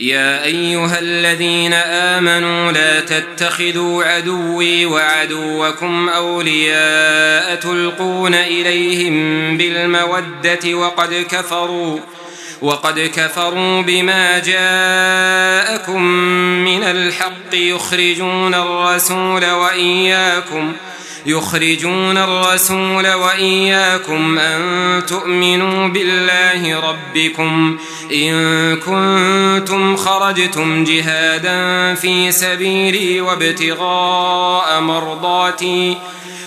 يا أيها الذين آمنوا لا تتخذوا عدوي وعدوكم أولياء تلقون إليهم بالمودة وقد كفروا وقد كفروا بما جاءكم من الحق يخرجون الرسول وإياكم يخرجون الرسول وإياكم أن تؤمنوا بالله ربكم. إن كنتم خرجتم جهادا في سبيلي وابتغاء مرضاتي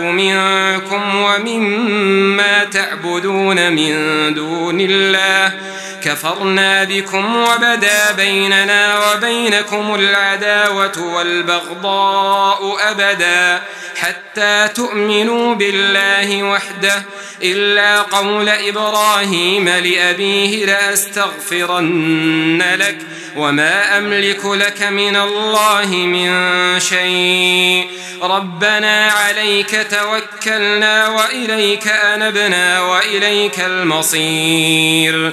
منكم ومما تعبدون من دون الله كفرنا بكم وبدا بيننا وبينكم العداوة والبغضاء أبدا حتى تؤمنوا بالله وحده إلا قول إبراهيم لأبيه لأستغفرن لك وما أملك لك من الله من شيء. ربنا عليك توكلنا وإليك أنبنا وإليك المصير.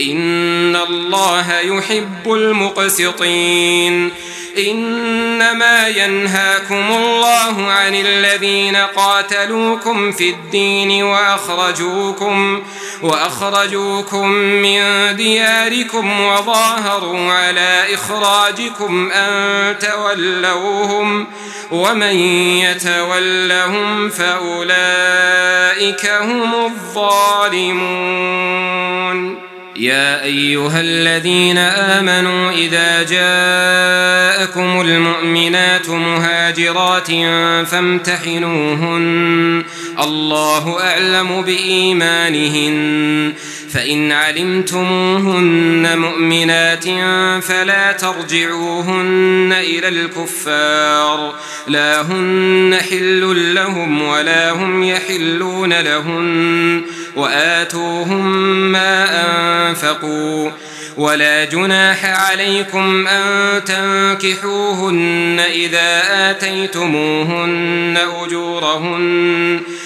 إن الله يحب المقسطين إنما ينهاكم الله عن الذين قاتلوكم في الدين وأخرجوكم وأخرجوكم من دياركم وظاهروا على إخراجكم أن تولوهم ومن يتولهم فأولئك هم الظالمون يا أيها الذين آمنوا إذا جاءكم المؤمنات مهاجرات فامتحنوهن. الله أعلم بإيمانهن. فإن علمتموهن مؤمنات فلا ترجعوهن إلى الكفار. لا هن حل لهم ولا هم يحلون لهن. وآتوهم ما ولا جناح عليكم أن تنكحوهن إذا آتيتموهن أجورهن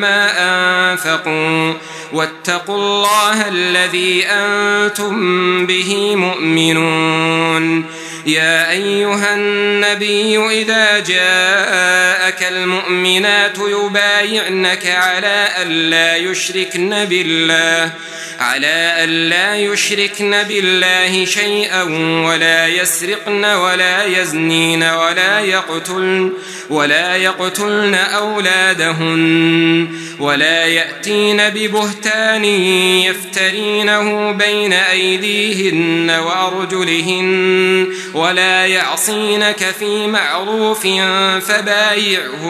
ما أنفقوا واتقوا الله الذي أنتم به مؤمنون. يا أيها النبي إذا جاءك المؤمنات يبايعنك على ألا يشركن بالله على ألا يشركن بالله شيئا ولا يسرقن ولا يزنين ولا يقتلن ولا يقتلن أولادهن ولا يأتين ببهتان يفترينه بين أيديهن وأرجلهن ولا يعصينك في معروف فبايعهن